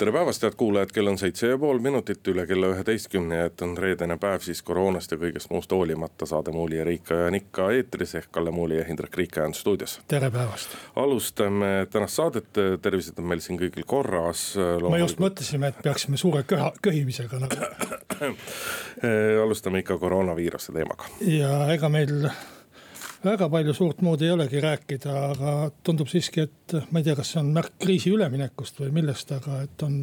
tere päevast, head kuulajad, kell on seitse ja pool minutit üle kella üheteistkümne ja et on reedene päev, siis koroonast ja kõigest muust hoolimata saade Muuli ja Riika on ikka eetris ehk Kalle Muuli ja Hindrek Riika on stuudios. tere päevast. alustame tänast saadet, tervised on meil siin kõigil korras. me just mõtlesime, et peaksime suure köha, köhimisega nagu alustame ikka koroonaviiruse teemaga. ja ega meil väga palju suurt muud ei olegi rääkida, aga tundub siiski, et ma ei tea, kas see on märk kriisi üleminekust või millest, aga et on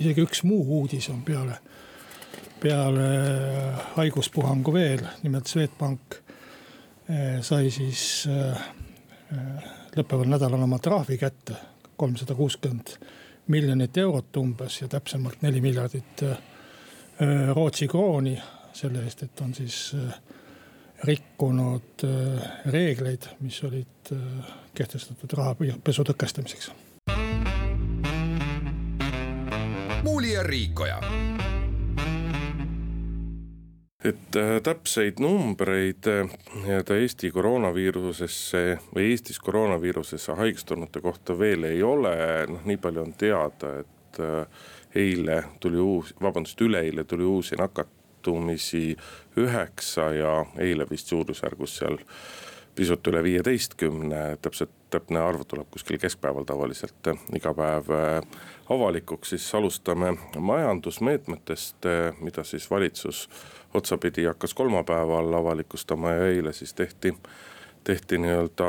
isegi üks muu uudis on peale, peale haiguspuhangu veel, nimelt Swedbank eh, sai siis eh, lõppeval nädalal oma trahvi kätte, kolmsada kuuskümmend miljonit eurot umbes ja täpsemalt neli miljardit eh, Rootsi krooni selle eest, et on siis rikkunud äh, reegleid, mis olid äh, kehtestatud rahapesu tõkestamiseks. muuli ja Riikoja et äh, täpseid numbreid nii-öelda Eesti koroonaviirusesse või Eestis koroonaviirusesse haigestunute kohta veel ei ole, noh nii palju on teada, et eile tuli uus, vabandust, üleeile tuli uusi nakat-, nakatumisi üheksa ja eile vist suurusjärgus seal pisut üle viieteistkümne, täpselt täpne arv tuleb kuskil keskpäeval tavaliselt iga päev äh, avalikuks, siis alustame majandusmeetmetest, äh, mida siis valitsus otsapidi hakkas kolmapäeval avalikustama ja eile siis tehti tehti nii-öelda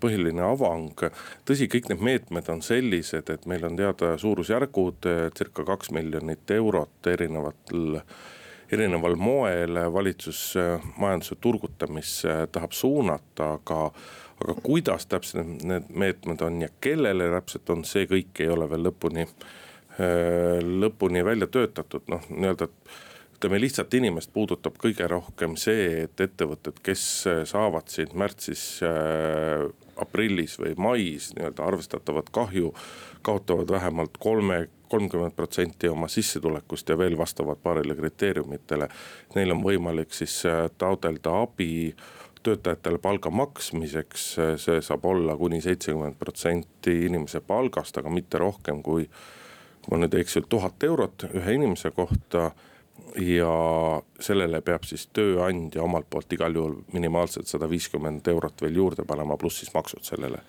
põhiline avang. tõsi, kõik need meetmed on sellised, et meil on teada suurusjärgud äh, circa kaks miljonit eurot erinevatel erineval moel valitsus äh, majanduse turgutamisse tahab suunata, aga aga kuidas täpselt need meetmed on ja kellele täpselt on, see kõik ei ole veel lõpuni, äh, lõpuni välja töötatud, noh nii-öelda ütleme lihtsalt inimest puudutab kõige rohkem see, et ettevõtted, kes saavad siin märtsis äh,, aprillis või mais nii-öelda arvestatavat kahju, kaotavad vähemalt kolme kolmkümmend protsenti oma sissetulekust ja veel vastavad paarile kriteeriumitele. Neil on võimalik siis äh, taotleda abi töötajatele palga maksmiseks, see saab olla kuni seitsekümmend protsenti inimese palgast, aga mitte rohkem kui. kui ma nüüd ei eksi, tuhat eurot ühe inimese kohta ja sellele peab siis tööandja omalt poolt igal juhul minimaalselt sada viiskümmend eurot veel juurde panema, pluss siis maksud sellele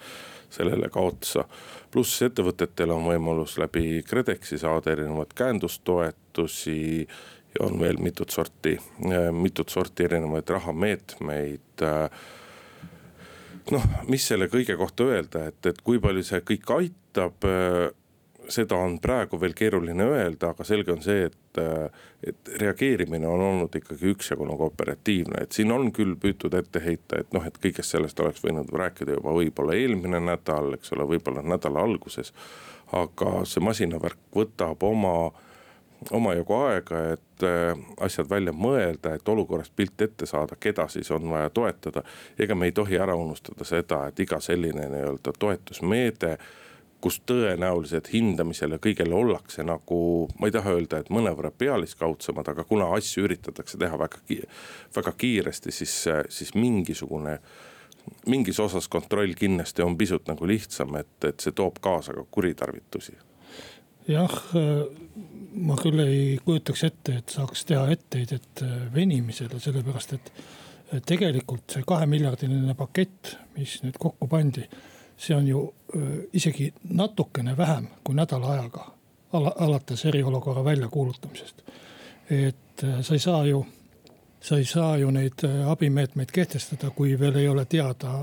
sellele ka otsa. pluss ettevõtetel on võimalus läbi KredExi saada erinevaid käendustoetusi ja on veel mitut sorti, mitut sorti erinevaid rahameetmeid noh, mis selle kõige kohta öelda, et, et kui palju see kõik aitab seda on praegu veel keeruline öelda, aga selge on see, et, et reageerimine on olnud ikkagi üksjagu nagu operatiivne, et siin on küll püütud ette heita, et noh, et kõigest sellest oleks võinud rääkida juba võib-olla eelmine nädal, eks ole, võib-olla nädala alguses. aga see masinavärk võtab oma, omajagu aega, et äh, asjad välja mõelda, et olukorrast pilt ette saada, keda siis on vaja toetada. ega me ei tohi ära unustada seda, et iga selline nii-öelda toetusmeede kus tõenäoliselt hindamisele kõigele ollakse nagu, ma ei taha öelda, et mõnevõrra pealiskaudsemad, aga kuna asju üritatakse teha väga, väga kiiresti, siis, siis mingisugune mingis osas kontroll kindlasti on pisut nagu lihtsam, et, et see toob kaasa ka kuritarvitusi. jah, ma küll ei kujutaks ette, et saaks teha etteheidet venimisele, sellepärast et tegelikult see kahemiljardiline pakett, mis nüüd kokku pandi see on ju isegi natukene vähem kui nädala ajaga ala, alates eriolukorra väljakuulutamisest. et sa ei saa ju, sa ei saa ju neid abimeetmeid kehtestada, kui veel ei ole teada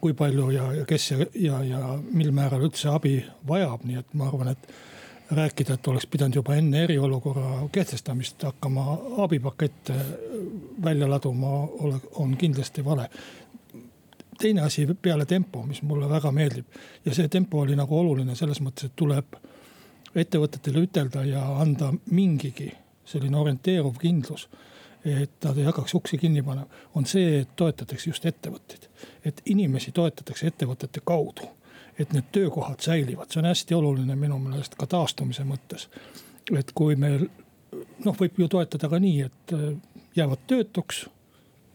kui palju ja, ja kes ja, ja, ja mil määral üldse abi vajab, nii et ma arvan, et rääkida, et oleks pidanud juba enne eriolukorra kehtestamist hakkama abipakette välja laduma, on kindlasti vale teine asi peale tempo, mis mulle väga meeldib ja see tempo oli nagu oluline selles mõttes, et tuleb ettevõtetele ütelda ja anda mingigi selline orienteeruv kindlus. et nad ei hakkaks uksi kinni panema, on see, et toetatakse just ettevõtteid. et inimesi toetatakse ettevõtete kaudu, et need töökohad säilivad, see on hästi oluline minu meelest ka taastumise mõttes. et kui meil noh, võib ju toetada ka nii, et jäävad töötuks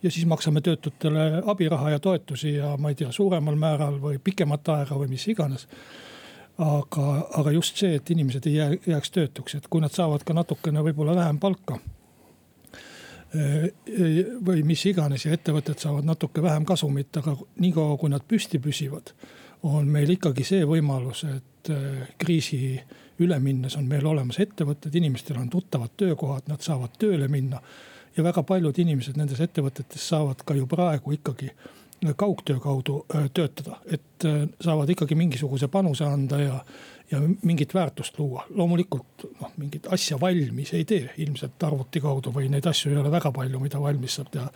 ja siis maksame töötutele abiraha ja toetusi ja ma ei tea, suuremal määral või pikemat aega või mis iganes. aga, aga just see, et inimesed ei jää, jääks töötuks, et kui nad saavad ka natukene võib-olla vähem palka. või mis iganes ja ettevõtted saavad natuke vähem kasumit, aga niikaua kui nad püsti püsivad, on meil ikkagi see võimalus, et äh, kriisi üle minnes on meil olemas ettevõtted, inimestel on tuttavad töökohad, nad saavad tööle minna ja väga paljud inimesed nendes ettevõtetes saavad ka ju praegu ikkagi kaugtöö kaudu äh, töötada, et äh, saavad ikkagi mingisuguse panuse anda ja, ja mingit väärtust luua. loomulikult noh, mingit asja valmis ei tee ilmselt arvuti kaudu või neid asju ei ole väga palju, mida valmis saab teha.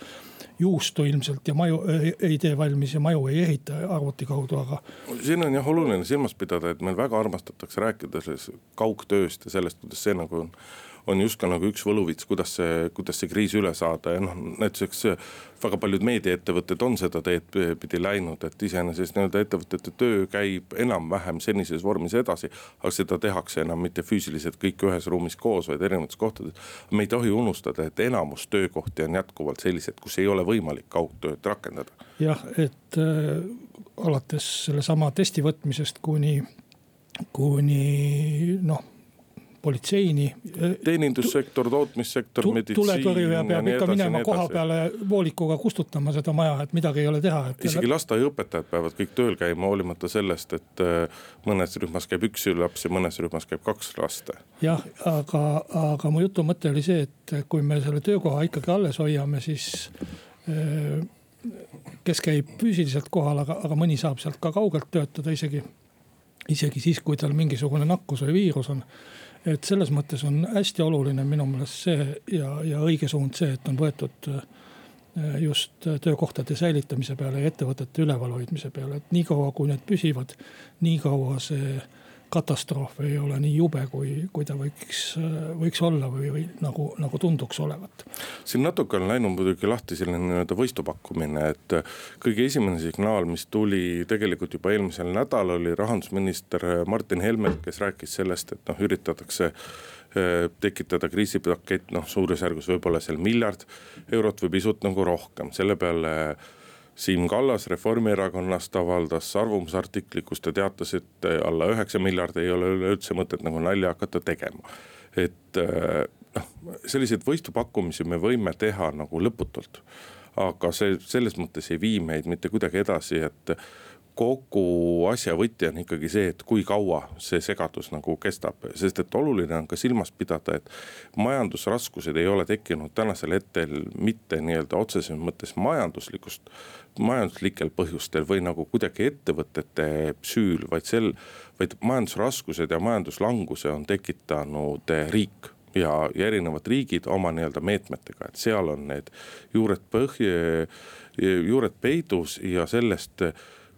juustu ilmselt ja maju äh, ei tee valmis ja maju ei ehita arvuti kaudu, aga. siin on jah oluline silmas pidada, et meil väga armastatakse rääkida sellest kaugtööst ja sellest, kuidas see nagu on on justkui nagu üks võluvits, kuidas see, kuidas see kriis üle saada ja noh, näituseks väga paljud meediaettevõtted on seda teed pidi läinud, et iseenesest nii-öelda ettevõtete töö käib enam-vähem senises vormis edasi. aga seda tehakse enam mitte füüsiliselt kõik ühes ruumis koos, vaid erinevates kohtades. me ei tohi unustada, et enamus töökohti on jätkuvalt sellised, kus ei ole võimalik kaugtööd rakendada. jah, et äh, alates sellesama testi võtmisest kuni, kuni noh politseini. teenindussektor, tootmissektor, meditsiin. tuletõrjuja peab ikka minema koha peale voolikuga kustutama seda maja, et midagi ei ole teha. isegi lasteaiaõpetajad peavad kõik tööl käima, hoolimata sellest, et äh, mõnes rühmas käib üks laps ja mõnes rühmas käib kaks last. jah, aga, aga mu jutu mõte oli see, et kui me selle töökoha ikkagi alles hoiame, siis äh, kes käib füüsiliselt kohal, aga, aga mõni saab sealt ka kaugelt töötada isegi isegi siis, kui tal mingisugune nakkus või viirus on et selles mõttes on hästi oluline minu meelest see ja, ja õige suund see, et on võetud äh, just töökohtade säilitamise peale ja ettevõtete ülevalhoidmise peale, et niikaua kui need püsivad, niikaua see katastroof ei ole nii jube, kui, kui ta võiks, võiks olla või, või nagu, nagu tunduks olevat. siin natuke on läinud muidugi lahti selline nii-öelda võistupakkumine, et kõige esimene signaal, mis tuli tegelikult juba eelmisel nädalal, oli rahandusminister Martin Helmelt, kes rääkis sellest, et noh, üritatakse eh, tekitada kriisipakett, noh suurusjärgus võib-olla seal miljard eurot või pisut nagu rohkem, selle peale Siim Kallas Reformierakonnast avaldas arvamusartikli, kus ta teatas, et alla üheksa miljardi ei ole üleüldse mõtet nagu nalja hakata tegema. et eh, noh, selliseid võistupakkumisi me võime teha nagu lõputult. aga see selles mõttes ei vii meid mitte kuidagi edasi, et kogu asja võti on ikkagi see, et kui kaua see segadus nagu kestab, sest et oluline on ka silmas pidada, et majandusraskused ei ole tekkinud tänasel hetkel mitte nii-öelda otseses mõttes majanduslikust, majanduslikel põhjustel või nagu kuidagi ettevõtete süül, vaid sel, vaid majandusraskused ja majanduslanguse on tekitanud riik ja, ja erinevad riigid oma nii-öelda meetmetega, et seal on need juured põhja, juured peidus ja sellest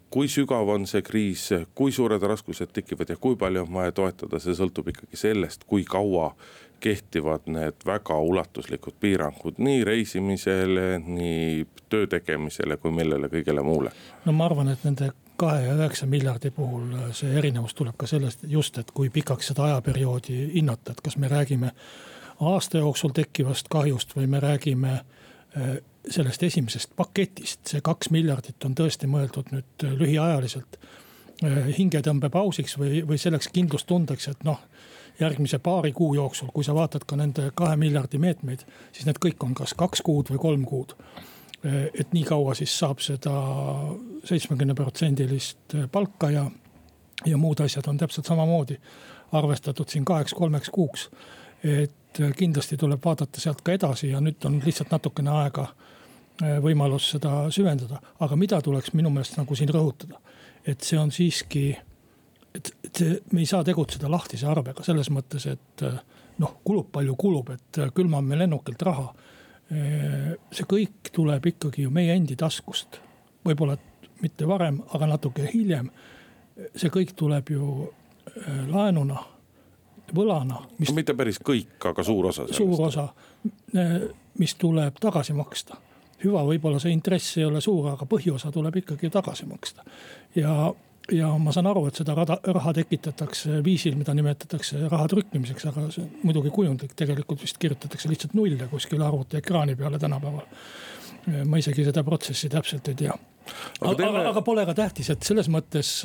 kui sügav on see kriis, kui suured raskused tekivad ja kui palju on vaja toetada, see sõltub ikkagi sellest, kui kaua kehtivad need väga ulatuslikud piirangud nii reisimisele, nii töö tegemisele kui millele kõigele muule. no ma arvan, et nende kahe ja üheksa miljardi puhul see erinevus tuleb ka sellest just, et kui pikaks seda ajaperioodi hinnata, et kas me räägime aasta jooksul tekkivast kahjust või me räägime äh, sellest esimesest paketist, see kaks miljardit on tõesti mõeldud nüüd äh, lühiajaliselt äh, hingetõmbepausiks või, või selleks kindlustundeks, et noh, järgmise paari kuu jooksul, kui sa vaatad ka nende kahe miljardi meetmeid, siis need kõik on kas kaks kuud või kolm kuud. Äh, et nii kaua siis saab seda seitsmekümne protsendilist palka ja, ja muud asjad on täpselt samamoodi arvestatud siin kaheks-kolmeks kuuks. et kindlasti tuleb vaadata sealt ka edasi ja nüüd on lihtsalt natukene aega võimalus seda süvendada, aga mida tuleks minu meelest nagu siin rõhutada. et see on siiski, et, et see, me ei saa tegutseda lahtise arvega selles mõttes, et äh, noh, kulub palju kulub, et külmame lennukilt raha. see kõik tuleb ikkagi ju meie endi taskust, võib-olla mitte varem, aga natuke hiljem. see kõik tuleb ju laenuna võlana. no mitte päris kõik, aga suur osa sellest. suur osa, mis tuleb tagasi maksta. Hüva, võib-olla see intress ei ole suur, aga põhiosa tuleb ikkagi tagasi maksta. ja, ja ma saan aru, et seda raha, raha tekitatakse viisil, mida nimetatakse raha trükkimiseks, aga see on muidugi kujundlik, tegelikult vist kirjutatakse lihtsalt nulle kuskile arvutiekraani peale tänapäeval. ma isegi seda protsessi täpselt ei tea. aga, teeme... aga, aga pole ka tähtis, et selles mõttes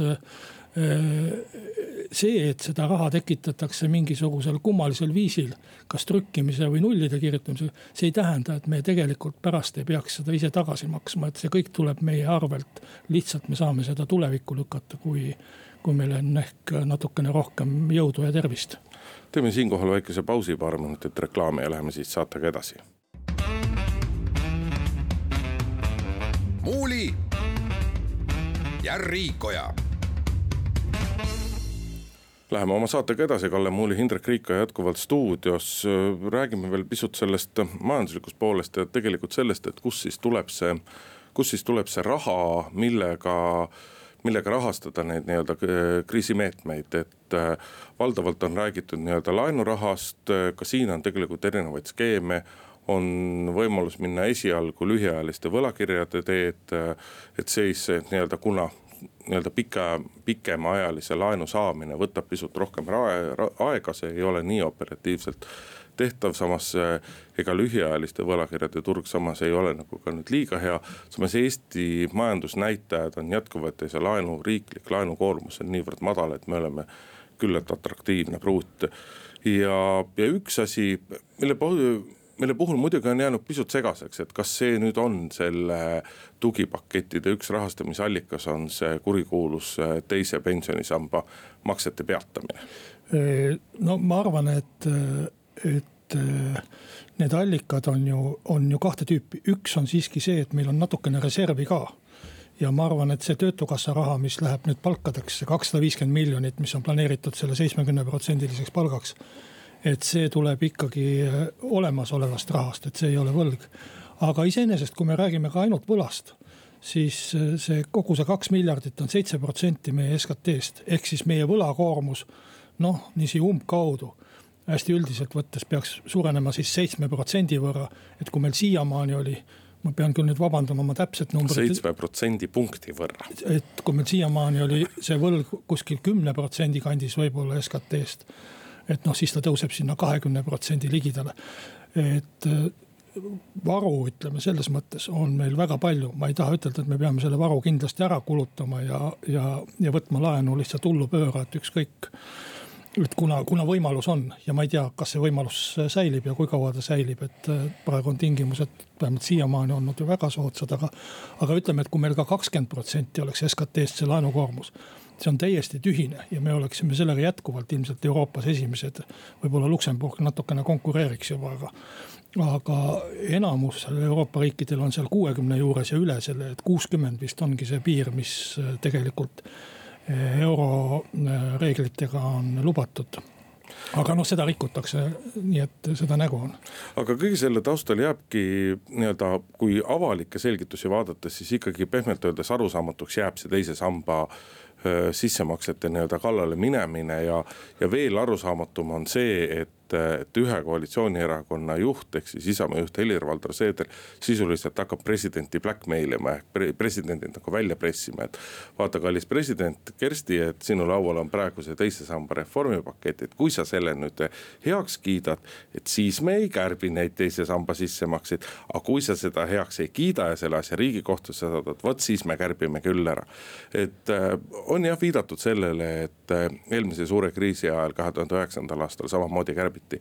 see, et seda raha tekitatakse mingisugusel kummalisel viisil, kas trükkimise või nullide kirjutamisega, see ei tähenda, et me tegelikult pärast ei peaks seda ise tagasi maksma, et see kõik tuleb meie arvelt. lihtsalt me saame seda tulevikku lükata, kui, kui meil on ehk natukene rohkem jõudu ja tervist. teeme siinkohal väikese pausi, paar minutit reklaami ja läheme siis saatega edasi. muuli ja Riikoja Läheme oma saatega edasi, Kalle Muuli, Hindrek Riik on jätkuvalt stuudios. räägime veel pisut sellest majanduslikust poolest ja tegelikult sellest, et kust siis tuleb see, kust siis tuleb see raha, millega millega rahastada neid nii-öelda kriisimeetmeid, et äh, valdavalt on räägitud nii-öelda laenurahast, ka siin on tegelikult erinevaid skeeme on võimalus minna esialgu lühiajaliste võlakirjade teed, et siis nii-öelda kuna nii-öelda pika, pikemaajalise laenu saamine võtab pisut rohkem aega, see ei ole nii operatiivselt tehtav, samas ega lühiajaliste võlakirjade turg samas ei ole nagu ka nüüd liiga hea. samas Eesti majandusnäitajad on jätkuvalt ja see laenu, riiklik laenukoormus on niivõrd madal, et me oleme küllalt atraktiivne pruut. ja, ja üks asi, mille mille puhul muidugi on jäänud pisut segaseks, et kas see nüüd on selle tugipakettide üks rahastamisallikas, on see kurikuulus äh, teise pensionisamba maksete peatamine? no ma arvan, et, et äh, need allikad on ju, on ju kahte tüüpi, üks on siiski see, et meil on natukene reservi ka ja ma arvan, et see töötukassa raha, mis läheb nüüd palkadeks, see kakssada viiskümmend miljonit, mis on planeeritud selle seitsmekümne protsendiliseks palgaks et see tuleb ikkagi äh, olemasolevast rahast, et see ei ole võlg. aga iseenesest, kui me räägime ka ainult võlast, siis äh, see kogu see kaks miljardit on seitse protsenti meie SKT-st, ehk siis meie võlakoormus noh, niiviisi umbkaudu hästi üldiselt võttes peaks suurenema siis seitsme protsendi võrra, et kui meil siiamaani oli ma pean küll nüüd vabandama oma täpset numbrit. seitsme protsendipunkti võrra. et kui meil siiamaani oli see võlg kuskil kümne protsendi kandis võib-olla SKT-st et noh, siis ta tõuseb sinna kahekümne protsendi ligidale. et äh, varu, ütleme selles mõttes on meil väga palju, ma ei taha ütelda, et me peame selle varu kindlasti ära kulutama ja, ja, ja võtma laenu lihtsalt hullupööra, et ükskõik. Et kuna, kuna võimalus on ja ma ei tea, kas see võimalus säilib ja kui kaua ta säilib, et äh, praegu on tingimused vähemalt siiamaani olnud ju väga soodsad, aga. aga ütleme, et kui meil ka kakskümmend protsenti oleks SKT-st see laenukoormus see on täiesti tühine ja me oleksime sellega jätkuvalt ilmselt Euroopas esimesed. võib-olla Luksemburg natukene konkureeriks juba, aga, aga enamus Euroopa riikidel on seal kuuekümne juures ja üle selle, et kuuskümmend vist ongi see piir, mis tegelikult euro reeglitega on lubatud aga noh, seda rikutakse, nii et seda nägu on. aga kõige selle taustal jääbki nii-öelda, kui avalikke selgitusi vaadates, siis ikkagi pehmelt öeldes arusaamatuks jääb see teise samba sissemaksete nii-öelda kallale minemine ja, ja veel arusaamatum on see, et et ühe koalitsioonierakonna juht ehk siis Isamaa juht Helir-Valdor Seeder sisuliselt hakkab presidenti blackmail ima ehk pre presidendit nagu välja pressima, et. vaata, kallis president Kersti, et sinu laual on praegu see teise samba reformipakett, et kui sa selle nüüd heaks kiidad, et siis me ei kärbi neid teise samba sissemakseid. aga kui sa seda heaks ei kiida ja selle asja riigikohtusse saadad, vot siis me kärbime küll ära. et äh, on jah viidatud sellele, et äh, eelmise suure kriisi ajal, kahe tuhande üheksandal aastal samamoodi kärbiti kärbiti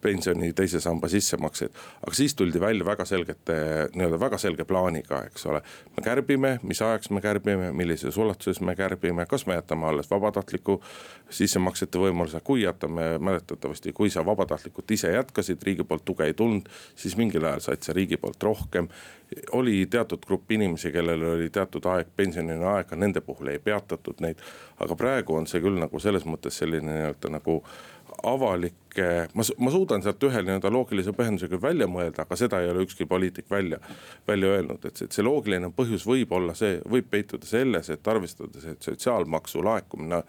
pensioni teise samba sissemakseid. aga siis tuldi välja väga selgete, nii-öelda väga selge plaaniga, eks ole. me kärbime, mis ajaks me kärbime, millises ulatuses me kärbime, kas me jätame alles vabatahtliku sissemaksete võimaluse, kui jätame mäletatavasti, kui sa vabatahtlikult ise jätkasid, riigi poolt tuge ei tulnud. siis mingil ajal said sa riigi poolt rohkem. oli teatud grupp inimesi, kellel oli teatud aeg pensionini aega, nende puhul ei peatatud neid. aga praegu on see küll nagu selles mõttes selline nii-öelda nagu avalik ma, ma suudan sealt ühe nii-öelda loogilise põhjenduse küll välja mõelda, aga seda ei ole ükski poliitik välja, välja öelnud, et, et see loogiline põhjus võib olla see, võib peituda selles, et arvestades, et sotsiaalmaksu laekumine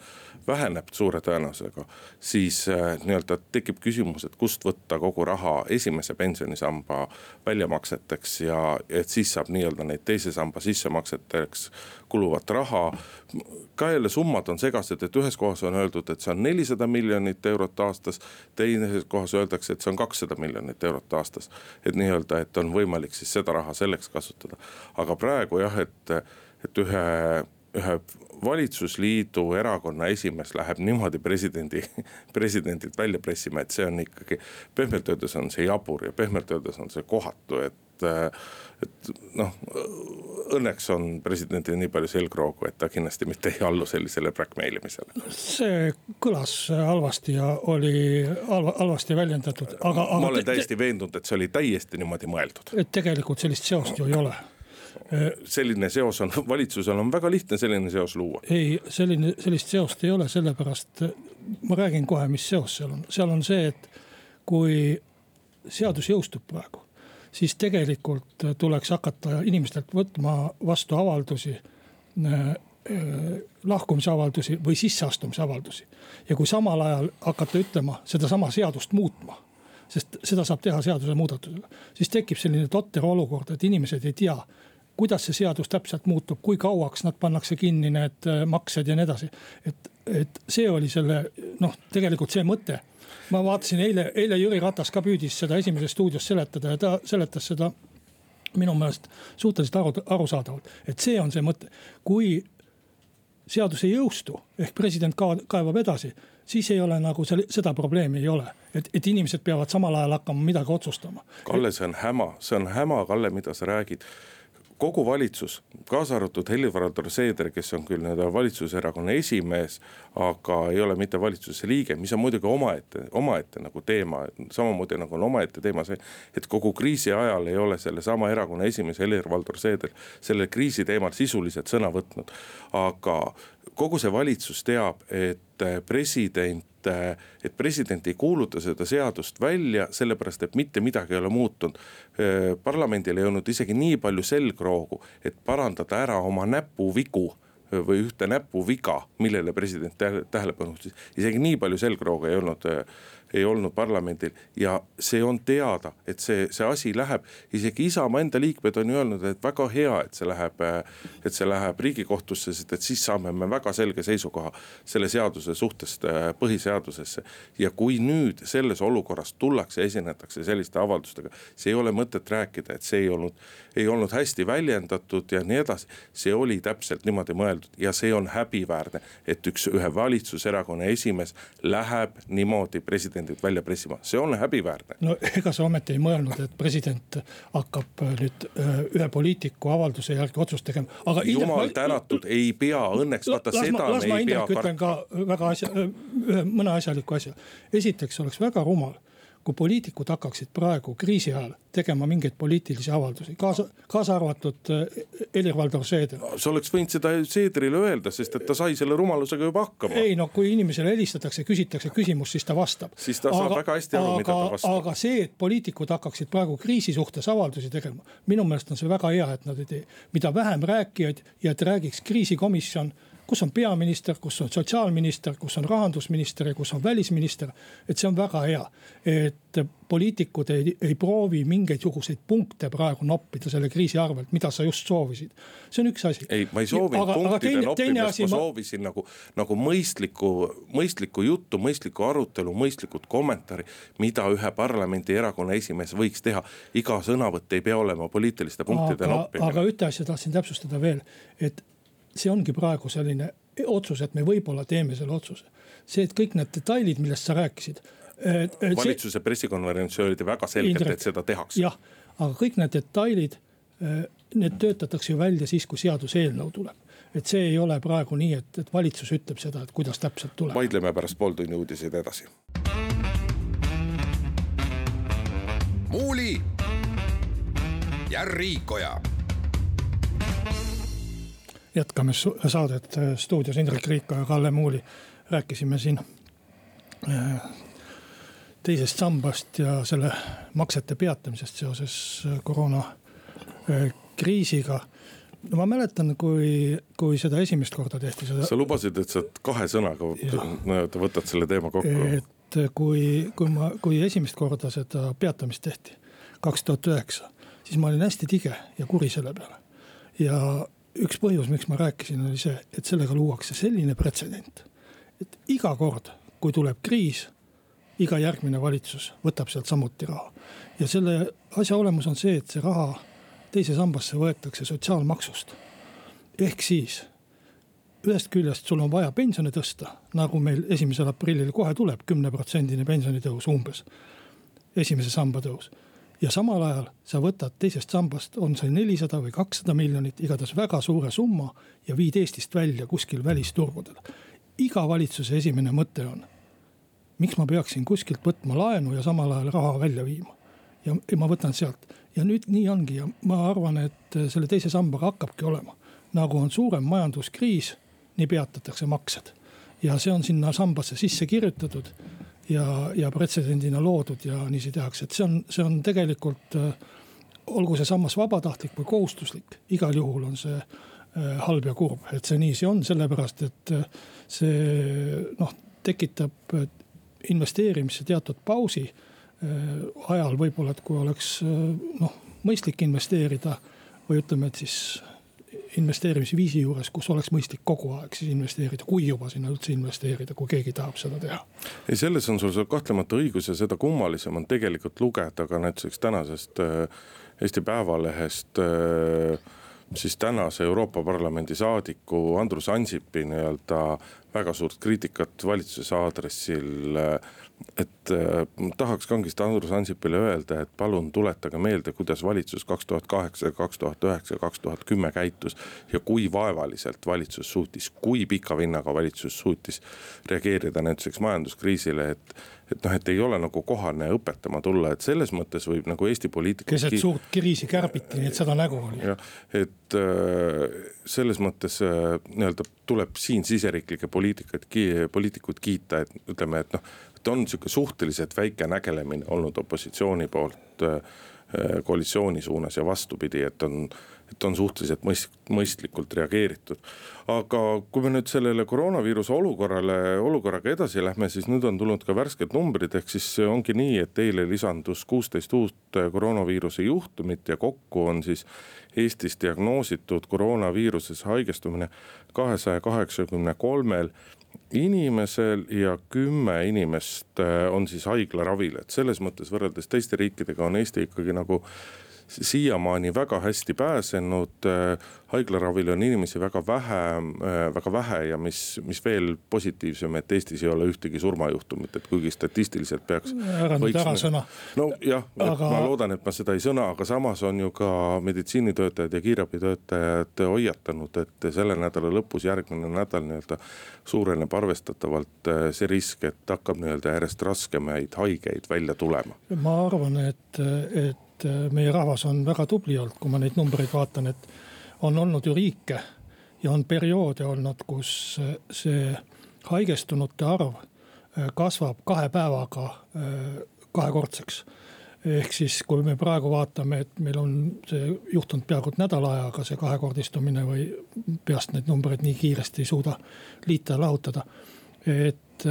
väheneb suure tõenäosusega. siis äh, nii-öelda tekib küsimus, et kust võtta kogu raha esimese pensionisamba väljamakseteks ja et siis saab nii-öelda neid teise samba sissemakseteks kuluvat raha. ka jälle summad on segased, et ühes kohas on öeldud, et see on nelisada miljonit eurot aastas teises kohas öeldakse, et see on kakssada miljonit eurot aastas. et nii-öelda, et on võimalik siis seda raha selleks kasutada. aga praegu jah, et, et ühe, ühe valitsusliidu erakonna esimees läheb niimoodi presidendi, presidendilt välja pressima, et see on ikkagi. pehmelt öeldes on see jabur ja pehmelt öeldes on see kohatu, et et noh, õnneks on presidendil nii palju selgroogu, et ta kindlasti mitte ei allu sellisele blackmailimisele. see kõlas halvasti ja oli halva, halvasti väljendatud, aga, aga. ma olen täiesti veendunud, et see oli täiesti niimoodi mõeldud. et tegelikult sellist seost ju ei ole selline seos on, valitsusel on väga lihtne selline seos luua. ei, selline, sellist seost ei ole, sellepärast ma räägin kohe, mis seos seal on, seal on see, et kui seadus jõustub praegu siis tegelikult tuleks hakata inimestelt võtma vastu avaldusi äh, äh, lahkumisavaldusi või sisseastumisavaldusi. ja kui samal ajal hakata ütlema sedasama seadust muutma, sest seda saab teha seadusemuudatusega, siis tekib selline totter olukord, et inimesed ei tea, kuidas see seadus täpselt muutub, kui kauaks nad pannakse kinni, need äh, maksed ja nii edasi. et, et see oli selle noh, tegelikult see mõte ma vaatasin eile, eile Jüri Ratas ka püüdis seda Esimeses stuudios seletada ja ta seletas seda minu meelest suhteliselt aru, arusaadavalt, et see on see mõte, kui seadus ei jõustu ehk president ka, kaevab edasi, siis ei ole nagu selle, seda probleemi ei ole. et, et inimesed peavad samal ajal hakkama midagi otsustama. Kalle, see on häma, see on häma, Kalle, mida sa räägid kogu valitsus, kaasa arvatud Helir-Valdor Seeder, kes on küll nii-öelda valitsuserakonna esimees, aga ei ole mitte valitsuse liige, mis on muidugi omaette, omaette nagu teema. samamoodi nagu on omaette teema see, et kogu kriisi ajal ei ole sellesama erakonna esimees Helir-Valdor Seeder sellel kriisi teemal sisuliselt sõna võtnud. aga kogu see valitsus teab, et president et president ei kuuluta seda seadust välja, sellepärast et mitte midagi ei ole muutunud. parlamendil ei olnud isegi nii palju selgroogu, et parandada ära oma näpuvigu või ühte näpuviga, millele president tähelepanu juhtis. isegi nii palju selgroogu ei olnud ei olnud parlamendil ja see on teada, et see, see asi läheb. isegi Isamaa enda liikmed on ju öelnud, et väga hea, et see läheb, et see läheb riigikohtusse, sest et siis saame me väga selge seisukoha selle seaduse suhtes põhiseadusesse. ja kui nüüd selles olukorras tullakse, esinetakse selliste avaldustega, siis ei ole mõtet rääkida, et see ei olnud, ei olnud hästi väljendatud ja nii edasi. see oli täpselt niimoodi mõeldud ja see on häbiväärne, et üks, ühe valitsuserakonna esimees läheb niimoodi presidendi presidendit välja pressima, see on häbiväärne. no ega sa ometi ei mõelnud, et president hakkab äh, nüüd äh, ühe poliitiku avalduse järgi otsust tegema, aga. jumal ma... tänatud, ei pea õnneks, vaata seda me ei pea. ütlen ka väga asja, ühe mõne asjaliku asja. esiteks oleks väga rumal kui poliitikud hakkaksid praegu kriisi ajal tegema mingeid poliitilisi avaldusi, kaasa, kaasa arvatud eh, Helir-Valdor Seeder no,. sa oleks võinud seda Seederile öelda, sest et ta sai selle rumalusega juba hakkama. ei no kui inimesele helistatakse, küsitakse küsimust, siis ta vastab. siis ta aga, saab väga hästi aru, mida ta vastab. aga see, et poliitikud hakkaksid praegu kriisi suhtes avaldusi tegema, minu meelest on see väga hea, et nad ei tee. mida vähem rääkijaid ja et räägiks kriisikomisjon kus on peaminister, kus on sotsiaalminister, kus on rahandusminister ja kus on välisminister. et see on väga hea, et poliitikud ei, ei proovi mingisuguseid punkte praegu noppida selle kriisi arvelt, mida sa just soovisid. see on üks asi. ei, ma ei soovinud aga, punktide aga teine, noppimist, ma soovisin ma... nagu, nagu mõistlikku, mõistlikku juttu, mõistlikku arutelu, mõistlikud kommentaari. mida ühe parlamendierakonna esimees võiks teha, iga sõnavõtt ei pea olema poliitiliste punktide aga, noppimine. aga ühte asja tahtsin täpsustada veel, et see ongi praegu selline otsus, et me võib-olla teeme selle otsuse. see, et kõik need detailid, millest sa rääkisid. valitsuse pressikonverentsil öeldi väga selgelt, et seda tehakse. jah, aga kõik need detailid, eh, need töötatakse ju välja siis, kui seaduseelnõu tuleb et see ei ole praegu nii, et, et valitsus ütleb seda, et kuidas täpselt tuleb. vaidleme pärast pooltunni uudiseid edasi. muuli ja Riikoja jätkame saadet äh, stuudios Indrek Riiko ja Kalle Muuli. rääkisime siin äh, teisest sambast ja selle maksete peatamisest seoses koroona kriisiga no ma mäletan, kui, kui seda esimest korda tehti seda. sa lubasid, et sa kahe sõnaga võtad selle teema kokku. et kui, kui ma, kui esimest korda seda peatamist tehti, kaks tuhat üheksa, siis ma olin hästi tige ja kuri selle peale. ja üks põhjus, miks ma rääkisin, oli see, et sellega luuakse selline pretsedent, et iga kord, kui tuleb kriis iga järgmine valitsus võtab sealt samuti raha. ja selle asja olemus on see, et see raha teise sambasse võetakse sotsiaalmaksust. ehk siis ühest küljest sul on vaja pensione tõsta, nagu meil esimesel aprillil kohe tuleb kümneprotsendine pensionitõus umbes. esimese samba tõus ja samal ajal sa võtad teisest sambast, on see nelisada või kakssada miljonit, igatahes väga suure summa ja viid Eestist välja kuskil välisturgudele. iga valitsuse esimene mõte on, miks ma peaksin kuskilt võtma laenu ja samal ajal raha välja viima. ja ma võtan sealt ja nüüd nii ongi ja ma arvan, et selle teise sambaga hakkabki olema. nagu on suurem majanduskriis, nii peatatakse maksed. ja see on sinna sambasse sisse kirjutatud ja, ja pretsedendina loodud ja niiviisi tehakse, et see on, see on tegelikult. olgu see sammas vabatahtlik või kohustuslik, igal juhul on see äh, halb ja kurb, et see niiviisi on, sellepärast et äh, see noh, tekitab investeerimisse teatud pausi Äh, ajal võib-olla, et kui oleks äh, noh, mõistlik investeerida või ütleme, et siis investeerimisviisi juures, kus oleks mõistlik kogu aeg siis investeerida, kui juba sinna üldse investeerida, kui keegi tahab seda teha. ei, selles on sul kahtlemata õigus ja seda kummalisem on tegelikult lugeda ka näiteks tänasest äh, Eesti Päevalehest siis tänase Euroopa Parlamendi saadiku Andrus Ansipi nii-öelda väga suurt kriitikat valitsuse aadressil et äh, tahaks kangesti Andrus Ansipile öelda, et palun tuletage meelde, kuidas valitsus kaks tuhat kaheksa, kaks tuhat üheksa, kaks tuhat kümme käitus. ja kui vaevaliselt valitsus suutis, kui pika vinnaga valitsus suutis reageerida näiteks majanduskriisile, et. et noh, et ei ole nagu kohane õpetama tulla, et selles mõttes võib nagu Eesti poliitikud. keset suurt kriisi kärbiti, nii et seda nägu oli. jah, et äh, selles mõttes äh, nii-öelda tuleb siin siseriiklikke poliitikaid, poliitikuid kiita, et ütleme, et noh et on sihuke suhteliselt väike nägelemine olnud opositsiooni poolt äh, äh, koalitsiooni suunas ja vastupidi, et on, et on suhteliselt mõist-, mõistlikult reageeritud. aga kui me nüüd sellele koroonaviiruse olukorrale, olukorraga edasi lähme, siis nüüd on tulnud ka värsked numbrid, ehk siis ongi nii, et eile lisandus kuusteist uut koroonaviiruse juhtumit ja kokku on siis Eestis diagnoositud koroonaviiruses haigestumine kahesaja kaheksakümne kolmel inimesel ja kümme inimest äh, on siis haiglaravil, et selles mõttes võrreldes teiste riikidega on Eesti ikkagi nagu siiamaani väga hästi pääsenud. Äh, haiglaravil on inimesi väga vähe, äh, väga vähe ja mis, mis veel positiivsem, et Eestis ei ole ühtegi surmajuhtumit, et kuigi statistiliselt peaks. ära nüüd ära sõna. nojah aga..., ma loodan, et ma seda ei sõna, aga samas on ju ka meditsiinitöötajad ja kiirabitöötajad hoiatanud, et selle nädala lõpus, järgmine nädal nii-öelda suureneb arvestatavalt äh, see risk, et hakkab nii-öelda järjest raskemaid haigeid välja tulema. ma arvan, et, et et äh, meie rahvas on väga tubli olnud, kui ma neid numbreid vaatan, et on olnud ju riike ja on perioode olnud, kus äh, see haigestunute arv äh, kasvab kahe päevaga kahekordseks. ehk siis, kui me praegu vaatame, et meil on see juhtunud peaaegu nädala ajaga, see kahekordistumine või peast neid numbreid nii kiiresti ei suuda liita ja lahutada. et,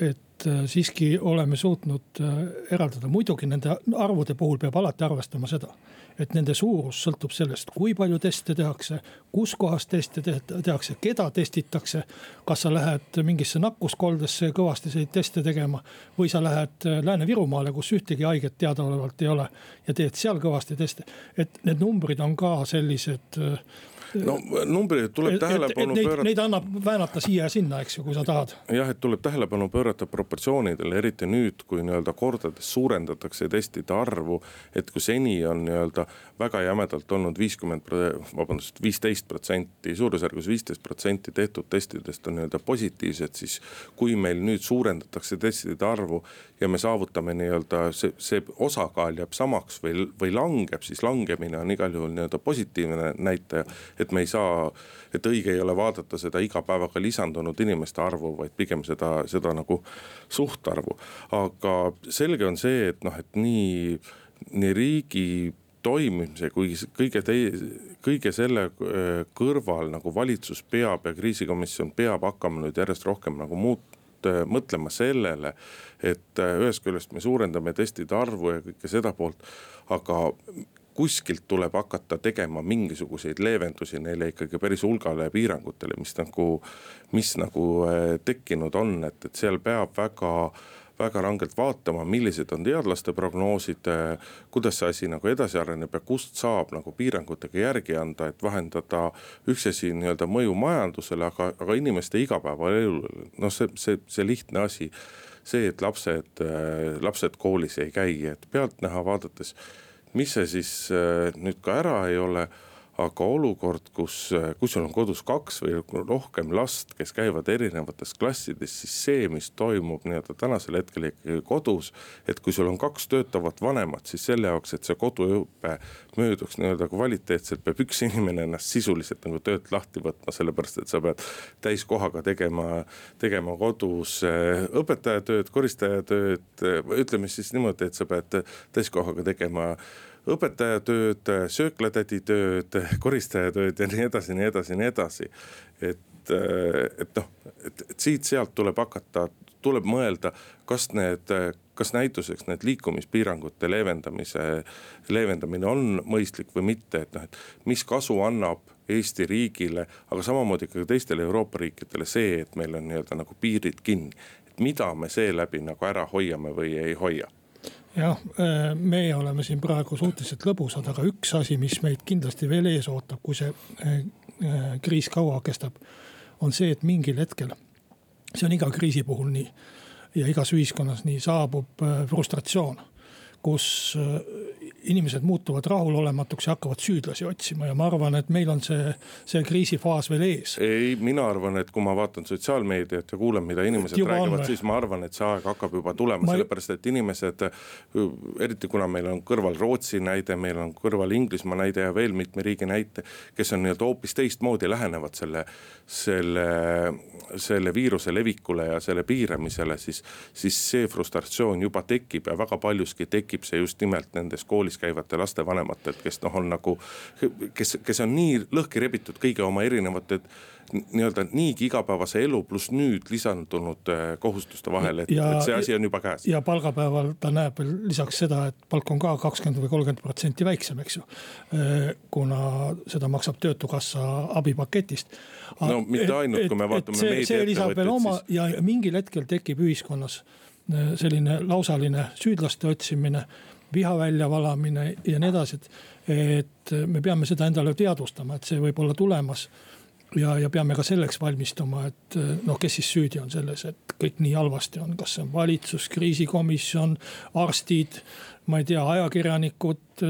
et et siiski oleme suutnud äh, eraldada, muidugi nende arvude puhul peab alati arvestama seda. et nende suurus sõltub sellest, kui palju teste tehakse, kus kohas teste tehakse, keda testitakse. kas sa lähed mingisse nakkuskoldesse kõvasti neid teste tegema või sa lähed äh, Lääne-Virumaale, kus ühtegi haiget teadaolevalt ei ole. ja teed seal kõvasti teste, et need numbrid on ka sellised no numbrid tuleb tähelepanu neid, pöörata. Neid annab väänata siia ja sinna, eks ju, kui sa tahad. jah, et tuleb tähelepanu pöörata proportsioonidele, eriti nüüd, kui nii-öelda kordades suurendatakse testide arvu. et kui seni on nii-öelda väga jämedalt olnud viiskümmend, vabandust, viisteist protsenti, suurusjärgus viisteist protsenti tehtud testidest on nii-öelda positiivsed, siis. kui meil nüüd suurendatakse testide arvu ja me saavutame nii-öelda see, see osakaal jääb samaks või, või langeb, siis langemine on igal juhul nii-öelda positiivne näitaja. Et me ei saa, et õige ei ole vaadata seda iga päevaga lisandunud inimeste arvu, vaid pigem seda, seda nagu suhtarvu. aga selge on see, et noh, et nii, nii riigi toimimise kui kõige tei-, kõige selle äh, kõrval nagu valitsus peab ja kriisikomisjon peab hakkama nüüd järjest rohkem nagu muut-, äh, mõtlema sellele, et äh, ühest küljest me suurendame testide arvu ja kõike seda poolt, aga kuskilt tuleb hakata tegema mingisuguseid leevendusi neile ikkagi päris hulgale piirangutele, mis nagu, mis nagu tekkinud on, et, et seal peab väga väga rangelt vaatama, millised on teadlaste prognoosid. kuidas see asi nagu edasi areneb ja kust saab nagu piirangutega järgi anda, et vahendada üks asi nii-öelda mõju majandusele, aga, aga inimeste igapäevaelule, noh, see, see, see lihtne asi. see, et lapsed, lapsed koolis ei käi, et pealtnäha vaadates, mis see siis nüüd ka ära ei ole aga olukord, kus, kui sul on kodus kaks või rohkem last, kes käivad erinevates klassides, siis see, mis toimub nii-öelda tänasel hetkel ikkagi kodus. et kui sul on kaks töötavat vanemat, siis selle jaoks, et see koduõpe mööduks nii-öelda kvaliteetselt, peab üks inimene ennast sisuliselt nagu töölt lahti võtma, sellepärast et sa pead täiskohaga tegema, tegema kodus eh, õpetajatööd, koristajatööd, ütleme siis niimoodi, et sa pead täiskohaga tegema õpetajatööd, sööklatädi tööd, koristajatööd ja nii edasi, nii edasi, nii edasi. et, et noh, et, et siit-sealt tuleb hakata, tuleb mõelda, kas need, kas näituseks need liikumispiirangute leevendamise, leevendamine on mõistlik või mitte, et noh, et mis kasu annab Eesti riigile, aga samamoodi ka teistele Euroopa riikidele see, et meil on nii-öelda nagu piirid kinni. et mida me seeläbi nagu ära hoiame või ei hoia jah, äh, meie oleme siin praegu suhteliselt lõbusad, aga üks asi, mis meid kindlasti veel ees ootab, kui see äh, äh, kriis kaua kestab. on see, et mingil hetkel, see on iga kriisi puhul nii ja igas ühiskonnas nii, saabub frustratsioon kus inimesed muutuvad rahulolematuks ja hakkavad süüdlasi otsima ja ma arvan, et meil on see, see kriisifaas veel ees. ei, mina arvan, et kui ma vaatan sotsiaalmeediat ja kuulan, mida inimesed räägivad, siis ma arvan, et see aeg hakkab juba tulema ma..., sellepärast et inimesed. eriti kuna meil on kõrval Rootsi näide, meil on kõrval Inglismaa näide ja veel mitme riigi näite. kes on nii-öelda hoopis teistmoodi lähenevad selle, selle, selle viiruse levikule ja selle piiramisele, siis. siis see frustratsioon juba tekib ja väga paljuski tekib see just nimelt nendes koolis koolis käivate laste vanematelt, kes noh, on nagu. kes, kes on nii lõhki rebitud kõigi oma erinevate nii-öelda niigi igapäevase elu pluss nüüd lisandunud äh, kohustuste vahel, et, et see asi on juba käes. ja palgapäeval ta näeb veel lisaks seda, et palk on ka kakskümmend või kolmkümmend protsenti väiksem, eks ju. Äh, kuna seda maksab töötukassa abipaketist. no mitte ainult, kui me vaatame meediaettevõtteid, siis. ja mingil hetkel tekib ühiskonnas äh, selline lausaline süüdlaste otsimine viha väljavalamine ja nii edasi, et. et me peame seda endale teadvustama, et see võib olla tulemas. ja, ja peame ka selleks valmistuma, et noh, kes siis süüdi on selles, et kõik nii halvasti on, kas see on valitsus, kriisikomisjon, arstid. ma ei tea, ajakirjanikud,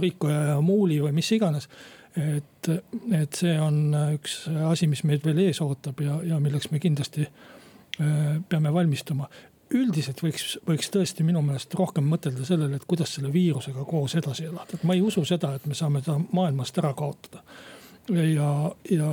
Rikkoja ja Muuli või mis iganes et, et see on üks asi, mis meid veel ees ootab ja, ja milleks me kindlasti äh, peame valmistuma üldiselt võiks, võiks tõesti minu meelest rohkem mõtelda sellele, et kuidas selle viirusega koos edasi elada, et ma ei usu seda, et me saame ta maailmast ära kaotada ja, ja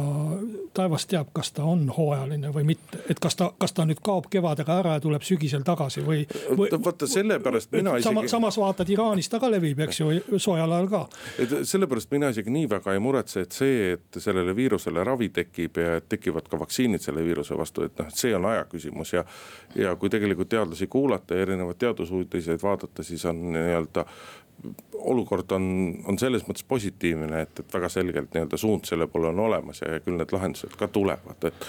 taevas teab, kas ta on hooajaline või mitte, et kas ta, kas ta nüüd kaob kevadega ära ja tuleb sügisel tagasi või, või. vaata sellepärast mina isegi sama,. samas vaatad Iraanis ta ka levib, eks ju, soojal ajal ka. et sellepärast mina isegi nii väga ei muretse, et see, et sellele viirusele ravi tekib ja tekivad ka vaktsiinid selle viiruse vastu, et noh, see on aja küsimus ja. ja kui tegelikult teadlasi kuulata ja erinevaid teadusuudiseid vaadata, siis on nii-öelda olukord on, on selles mõttes positiivne, et, et väga selgelt nii-öelda suund selle poole on olemas ja küll need lahendused ka tulevad, et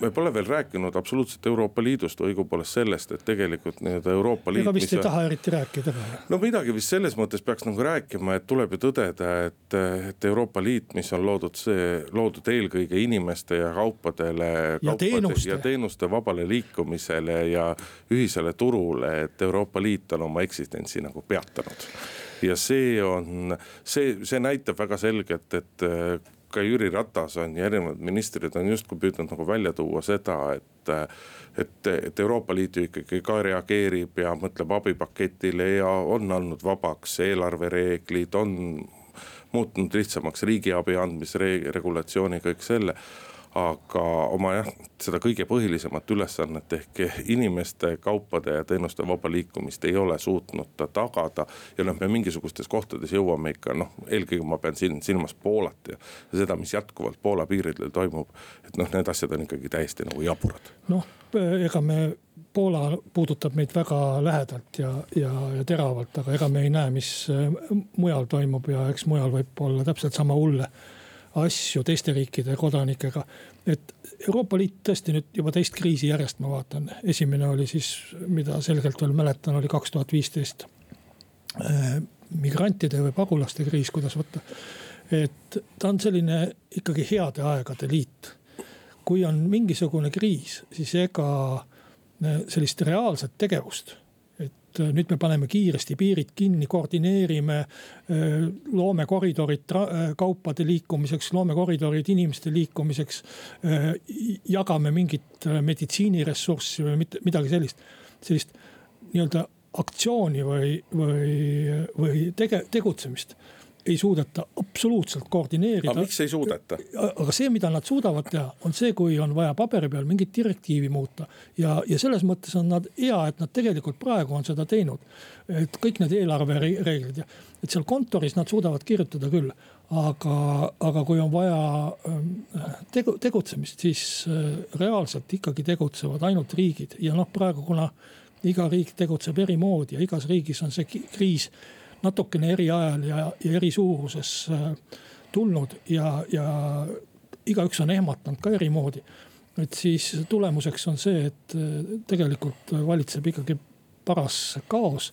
me pole veel rääkinud absoluutselt Euroopa Liidust, õigupoolest sellest, et tegelikult nii-öelda Euroopa Liit. ega vist ei taha eriti rääkida ka. no midagi vist selles mõttes peaks nagu rääkima, et tuleb ju tõdeda, et, et Euroopa Liit, mis on loodud see, loodud eelkõige inimeste ja kaupadele. ja teenuste. ja teenuste vabale liikumisele ja ühisele turule, et Euroopa Liit on oma eksistentsi nagu peatanud ja see on, see, see näitab väga selgelt, et ka Jüri Ratas on ja erinevad ministrid on justkui püüdnud nagu välja tuua seda, et. et, et Euroopa Liit ju ikkagi ka reageerib ja mõtleb abipaketile ja on andnud vabaks eelarvereeglid, on muutnud lihtsamaks riigiabi andmise regulatsiooni, kõik selle aga oma jah, seda kõige põhilisemat ülesannet ehk inimeste, kaupade ja teenuste vaba liikumist ei ole suutnud ta tagada. ja noh, me mingisugustes kohtades jõuame ikka noh, eelkõige ma pean siin silmas Poolat ja, seda, mis jätkuvalt Poola piiridel toimub. et noh, need asjad on ikkagi täiesti nagu jaburad. noh, ega me Poola puudutab meid väga lähedalt ja, ja, ja teravalt, aga ega me ei näe, mis mujal toimub ja eks mujal võib olla täpselt sama hulle asju teiste riikide kodanikega. et Euroopa Liit tõesti nüüd juba teist kriisi järjest ma vaatan, esimene oli siis, mida selgelt veel mäletan, oli kaks tuhat viisteist. Äh, migrantide või pagulaste kriis, kuidas võtta. et ta on selline ikkagi heade aegade liit. kui on mingisugune kriis, siis ega äh, sellist reaalset tegevust et äh, nüüd me paneme kiiresti piirid kinni, koordineerime, äh, loome koridorid äh, kaupade liikumiseks, loome koridorid inimeste liikumiseks. jagame mingit meditsiiniressurssi või mitte midagi sellist, sellist nii-öelda aktsiooni või, või, või tege-, tegutsemist ei suudeta absoluutselt koordineerida. aga miks ei suudeta? aga see, mida nad suudavad teha, on see, kui on vaja paberi peal mingit direktiivi muuta. ja, ja selles mõttes on nad hea, et nad tegelikult praegu on seda teinud. et kõik need eelarvereeglid ja, et seal kontoris nad suudavad kirjutada küll. aga, aga kui on vaja ähm, tegu, tegutsemist, siis äh, reaalselt ikkagi tegutsevad ainult riigid ja noh, praegu kuna iga riik tegutseb eri moodi ja igas riigis on see kriis natukene eri ajal ja, ja eri suuruses äh, tulnud ja, ja igaüks on ehmatanud ka eri moodi. et siis tulemuseks on see, et äh, tegelikult valitseb ikkagi paras kaos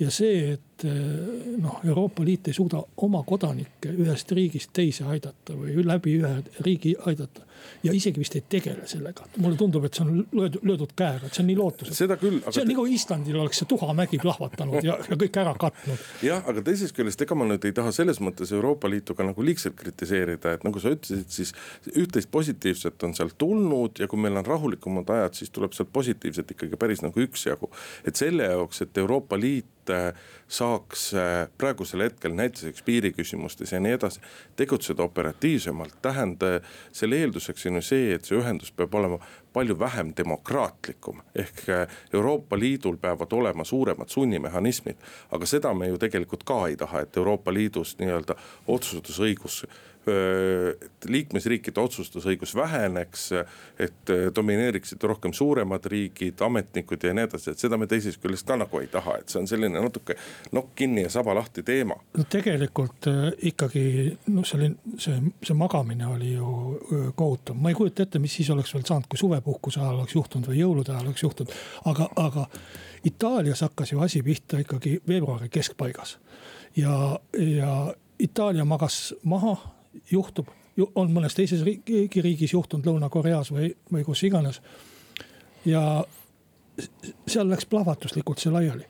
ja see, et eh, noh, Euroopa Liit ei suuda oma kodanikke ühest riigist teise aidata või läbi ühe riigi aidata. ja isegi vist ei tegele sellega, mulle tundub, et see on löödud, löödud käega, et see on nii lootusetu. seda küll. see on te... nagu Islandil oleks see tuhamägi plahvatanud ja, ja kõik ära katnud. jah, aga teisest küljest, ega ma nüüd ei taha selles mõttes Euroopa Liitu ka nagu liigselt kritiseerida, et nagu sa ütlesid, siis üht-teist positiivset on sealt tulnud ja kui meil on rahulikumad ajad, siis tuleb sealt positiivset ikkagi päris nagu üksjagu. et selle jaoks, et Euroopa Liit Äh, saaks äh, praegusel hetkel näiteks piiriküsimustes ja nii edasi tegutseda operatiivsemalt, tähendab selle eelduseks on ju see, et see ühendus peab olema palju vähem demokraatlikum. ehk äh, Euroopa Liidul peavad olema suuremad sunnimehhanismid, aga seda me ju tegelikult ka ei taha, et Euroopa Liidus nii-öelda otsustusõigus liikmesriikide otsustusõigus väheneks, et domineeriksid rohkem suuremad riigid, ametnikud ja nii edasi, et seda me teisest küljest ka nagu ei taha, et see on selline natuke nokk kinni ja saba lahti teema. no tegelikult ikkagi noh, selline see, see magamine oli ju kohutav, ma ei kujuta ette, mis siis oleks veel saanud, kui suvepuhkuse ajal oleks juhtunud või jõulude ajal oleks juhtunud, aga, aga Itaalias hakkas ju asi pihta ikkagi veebruari keskpaigas. Ja, ja Itaalia magas maha juhtub, on mõnes teises riigis juhtunud, Lõuna-Koreas või, või kus iganes. ja seal läks plahvatuslikult see laiali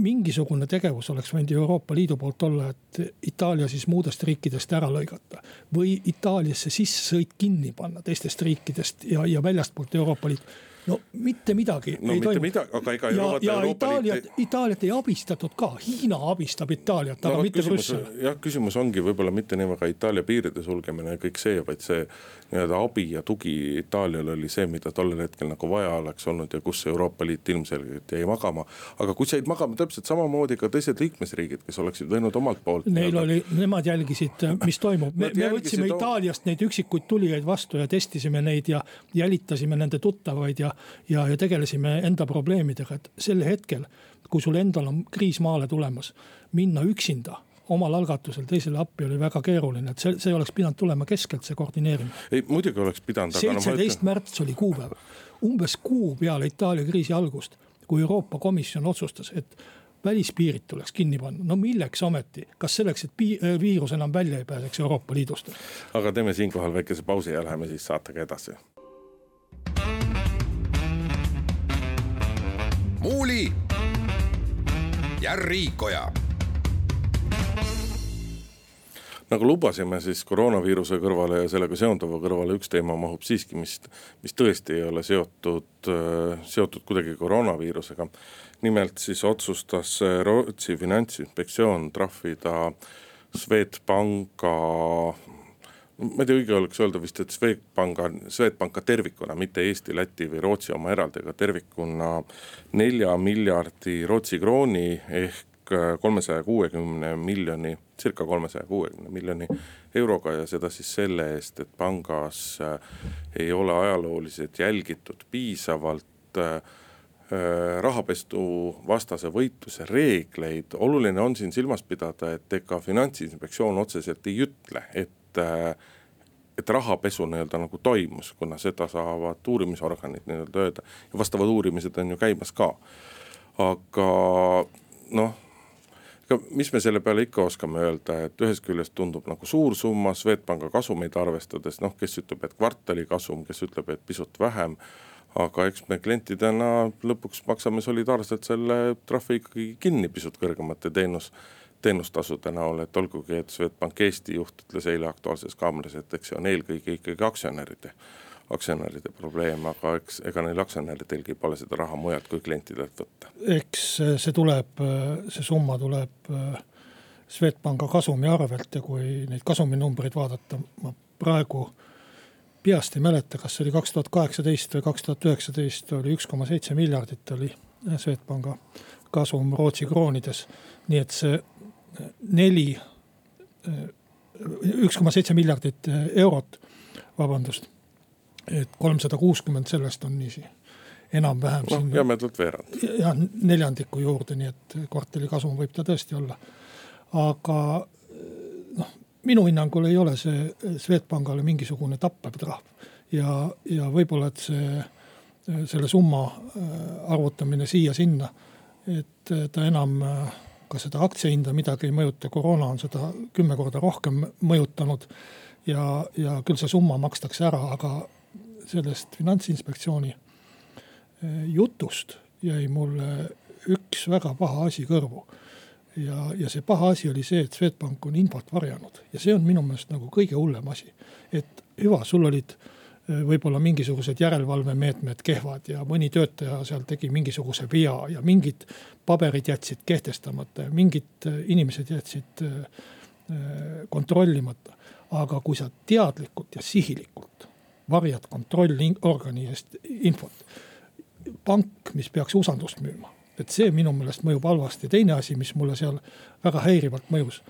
mingisugune tegevus oleks võinud Euroopa Liidu poolt olla, et Itaalia siis muudest riikidest ära lõigata. või Itaaliasse sissesõit kinni panna teistest riikidest ja, ja väljastpoolt Euroopa Liitu no mitte midagi no, ei toimu. aga ega ja, ja Itaaliat, Itaaliat ei abistatud ka, Hiina abistab Itaaliat no,, aga mitte Brüssel. jah, küsimus ongi võib-olla mitte nii väga Itaalia piiride sulgemine ja kõik see, vaid see nii-öelda abi ja tugi Itaaliale oli see, mida tollel hetkel nagu vaja oleks olnud ja kus Euroopa Liit ilmselgelt jäi magama. aga kus jäid magama täpselt samamoodi ka teised liikmesriigid, kes oleksid võinud omalt poolt. Neil oli, nemad jälgisid, mis toimub, me, me võtsime Itaaliast neid üksikuid tulijaid vastu ja testisime neid ja jälitasime nende tuttavaid ja ja, ja tegelesime enda probleemidega, et sel hetkel, kui sul endal on kriis maale tulemas, minna üksinda omal algatusel teisele appi oli väga keeruline, et see, see oleks pidanud tulema keskelt, see koordineerimine. ei, muidugi oleks pidanud. seitseteist märts oli kuupäev, umbes kuu peale Itaalia kriisi algust, kui Euroopa Komisjon otsustas, et välispiirid tuleks kinni panna, no milleks ometi, kas selleks, et viirus enam välja ei pääseks Euroopa Liidust? aga teeme siinkohal väikese pausi ja läheme siis saatega edasi Muuli ja Riikoja nagu lubasime, siis koroonaviiruse kõrvale ja sellega seonduva kõrvale üks teema mahub siiski, mis, mis tõesti ei ole seotud, seotud kuidagi koroonaviirusega. nimelt siis otsustas Rootsi finantsinspektsioon trahvida Swedbanka ma ei tea, õige oleks öelda vist, et Swedbanka, Swedbanka tervikuna, mitte Eesti, Läti või Rootsi oma eraldi, aga tervikuna nelja miljardi Rootsi krooni ehk kolmesaja kuuekümne miljoni, circa kolmesaja kuuekümne miljoni euroga ja seda siis selle eest, et pangas ei ole ajalooliselt jälgitud piisavalt äh, rahapestuvastase võitluse reegleid, oluline on siin silmas pidada, et ega finantsinspektsioon otseselt ei ütle, et et, et rahapesu nii-öelda nagu toimus, kuna seda saavad uurimisorganid nii-öelda öelda ja vastavad uurimised on ju käimas ka. aga noh, ega mis me selle peale ikka oskame öelda, et ühest küljest tundub nagu suur summa Swedbanka kasumeid arvestades, noh, kes ütleb, et kvartali kasum, kes ütleb, et pisut vähem aga eks me klientidena lõpuks maksame solidaarselt selle trahvi ikkagi kinni pisut kõrgemate teenus teenustasude näol, et olgugi, et Swedbank Eesti juht ütles eile Aktuaalses Kaameras, et eks see on eelkõige ikkagi aktsionäride, aktsionäride probleem, aga eks ega neil aktsionäridelgi pole seda raha mujalt kui klientidelt võtta. eks see tuleb, see summa tuleb äh, Swedbanka kasumi arvelt ja kui neid kasuminumbreid vaadata, ma praegu peast ei mäleta, kas see oli kaks tuhat kaheksateist või kaks tuhat üheksateist, oli üks koma seitse miljardit oli Swedbanka kasum Rootsi kroonides. nii et see neli, üks koma seitse miljardit eurot, vabandust. et kolmsada kuuskümmend sellest on niiviisi enam-vähem no, jämedalt veerand. jah, neljandiku juurde, nii et kvartali kasum võib ta tõesti olla. aga noh, minu hinnangul ei ole see Swedbankale mingisugune tappev trahv. ja, ja võib-olla, et see, selle summa arvutamine siia-sinna, et ta enam ka seda aktsiahinda midagi ei mõjuta, koroona on seda kümme korda rohkem mõjutanud. ja, ja küll see summa makstakse ära, aga sellest finantsinspektsiooni eh, jutust jäi mulle üks väga paha asi kõrvu. ja, ja see paha asi oli see, et Swedbank on infot varjanud ja see on minu meelest nagu kõige hullem asi. et hüva, sul olid võib-olla mingisugused järelevalvemeetmed kehvad ja mõni töötaja seal tegi mingisuguse vea ja mingid paberid jätsid kehtestamata ja mingid äh, inimesed jätsid äh, äh, kontrollimata. aga kui sa teadlikult ja sihilikult varjad kontrollorgani eest infot, pank, mis peaks usaldust müüma, et see minu meelest mõjub halvasti. teine asi, mis mulle seal väga häirivalt mõjus,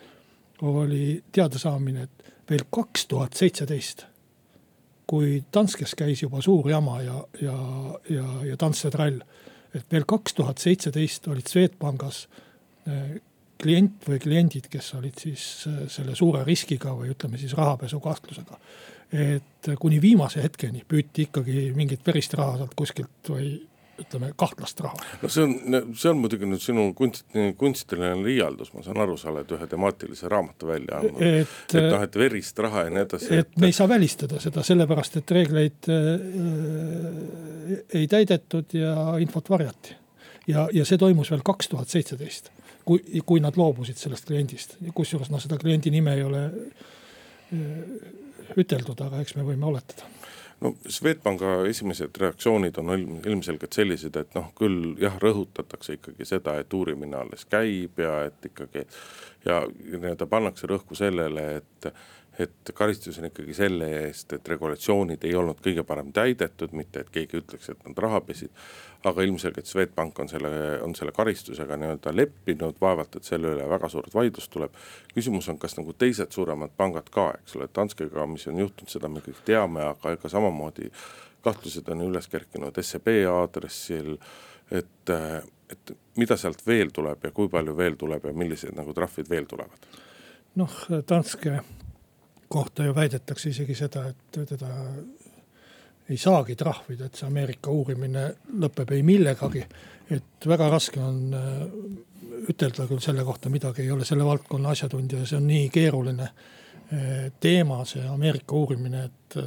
oli teadasaamine, et veel kaks tuhat seitseteist kui Danskes käis juba suur jama ja, ja, ja, ja Danske trall. et veel kaks tuhat seitseteist olid Swedbankis eh, klient või kliendid, kes olid siis eh, selle suure riskiga või ütleme siis rahapesu kahtlusega. et kuni viimase hetkeni püüti ikkagi mingit verist raha sealt kuskilt või ütleme, kahtlast raha. no see on, see on muidugi nüüd sinu kunst, kunstiline liialdus, ma saan aru, sa oled ühe temaatilise raamatu välja andnud. et, et noh, et verist raha ja nii edasi. et, me ei saa välistada seda, sellepärast et reegleid äh, ei täidetud ja infot varjati. ja, ja see toimus veel kaks tuhat seitseteist, kui, kui nad loobusid sellest kliendist, kusjuures noh, seda kliendi nime ei ole äh, üteldud, aga eks me võime oletada no Swedbanka esimesed reaktsioonid on ilmselgelt sellised, et noh, küll jah, rõhutatakse ikkagi seda, et uurimine alles käib ja et ikkagi ja nii-öelda pannakse rõhku sellele, et et karistus on ikkagi selle eest, et regulatsioonid ei olnud kõige parem täidetud, mitte et keegi ütleks, et nad raha pesid. aga ilmselgelt Swedbank on selle, on selle karistusega nii-öelda leppinud, vaevalt, et selle üle väga suurt vaidlust tuleb. küsimus on, kas nagu teised suuremad pangad ka, eks ole, Danskega, mis on juhtunud, seda me kõik teame, aga ega samamoodi kahtlused on üles kerkinud SEB aadressil, et, et mida sealt veel tuleb ja kui palju veel tuleb ja millised nagu trahvid veel tulevad? noh, Danske kohta ju väidetakse isegi seda, et teda ei saagi trahvida, et see Ameerika uurimine lõpeb ei millegagi. et väga raske on äh, ütelda küll selle kohta midagi, ei ole selle valdkonna asjatundja ja see on nii keeruline äh, teema, see Ameerika uurimine, et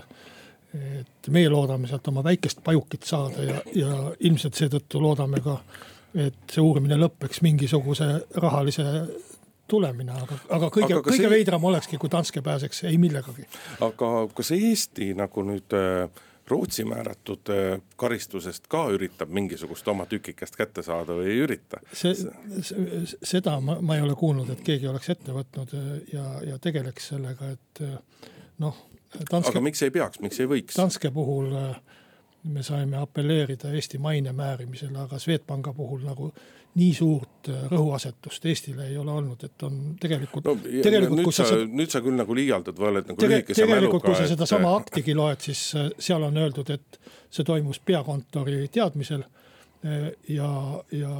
et meie loodame sealt oma väikest pajukit saada ja, ja ilmselt seetõttu loodame ka, et see uurimine lõpeks mingisuguse rahalise tulemine, aga, aga kõige, kõige see... veidram olekski, kui Danske pääseks ei millegagi. aga kas Eesti nagu nüüd äh, Rootsi määratud äh, karistusest ka üritab mingisugust oma tükikest kätte saada või ei ürita? see, seda ma, ma ei ole kuulnud, et keegi oleks ette võtnud äh, ja, ja tegeleks sellega, et äh, noh. aga miks ei peaks, miks ei võiks? Danske puhul me saime apelleerida Eesti maine määrimisele, aga Swedbanka puhul nagu nii suurt äh, rõhuasetust Eestile ei ole olnud, et on tegelikult no,. tegelikult nüüd sa, sa, nüüd sa küll nagu liialdad või oled nagu tege, lühikese mäluga. tegelikult, kui sa sedasama aktigi loed, siis äh, seal on öeldud, et see toimus peakontori teadmisel ja, ja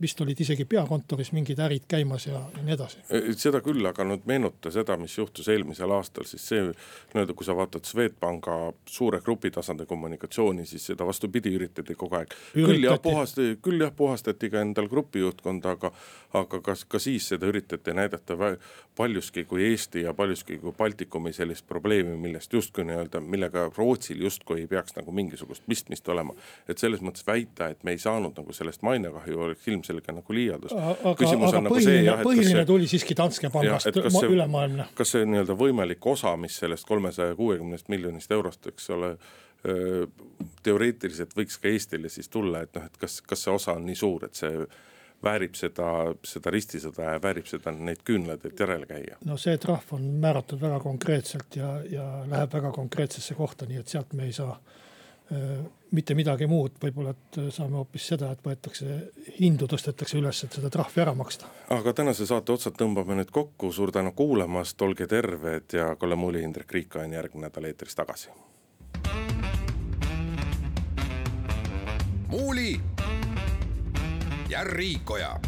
vist olid isegi peakontoris mingid ärid käimas ja, ja nii edasi. seda küll, aga nüüd meenuta seda, mis juhtus eelmisel aastal, siis see nii-öelda, kui sa vaatad Swedbanka suure grupi tasandi kommunikatsiooni, siis seda vastupidi üritati kogu aeg. küll jah, puhastati, küll jah, puhastati ka endal grupi juhtkonda, aga, aga ka, ka siis seda üritati näidata paljuski kui Eesti ja paljuski kui Baltikumi sellist probleemi, millest justkui nii-öelda, millega Rootsil justkui ei peaks nagu mingisugust pistmist olema. et selles mõttes väita, et me ei saanud nagu sellest mainekahju, oleks ilmselge nagu liialdus. aga, aga nagu põhiline, jah, põhiline see, tuli siiski Danske pangast, ülemaailmne. kas see nii-öelda võimalik osa, mis sellest kolmesaja kuuekümnest miljonist eurost, eks ole teoreetiliselt võiks ka Eestile siis tulla, et noh, et kas, kas see osa on nii suur, et see väärib seda, seda ristisõda ja väärib seda neid küünlaid, et järele käia. no see trahv on määratud väga konkreetselt ja, ja läheb väga konkreetsesse kohta, nii et sealt me ei saa mitte midagi muud, võib-olla, et saame hoopis seda, et võetakse, hindu tõstetakse üles, et seda trahvi ära maksta. aga tänase saate otsad tõmbame nüüd kokku, suur tänu kuulamast, olge terved ja Kalle Muuli, Indrek Riika on järgmine nädal eetris tagasi. muuli ja Riikoja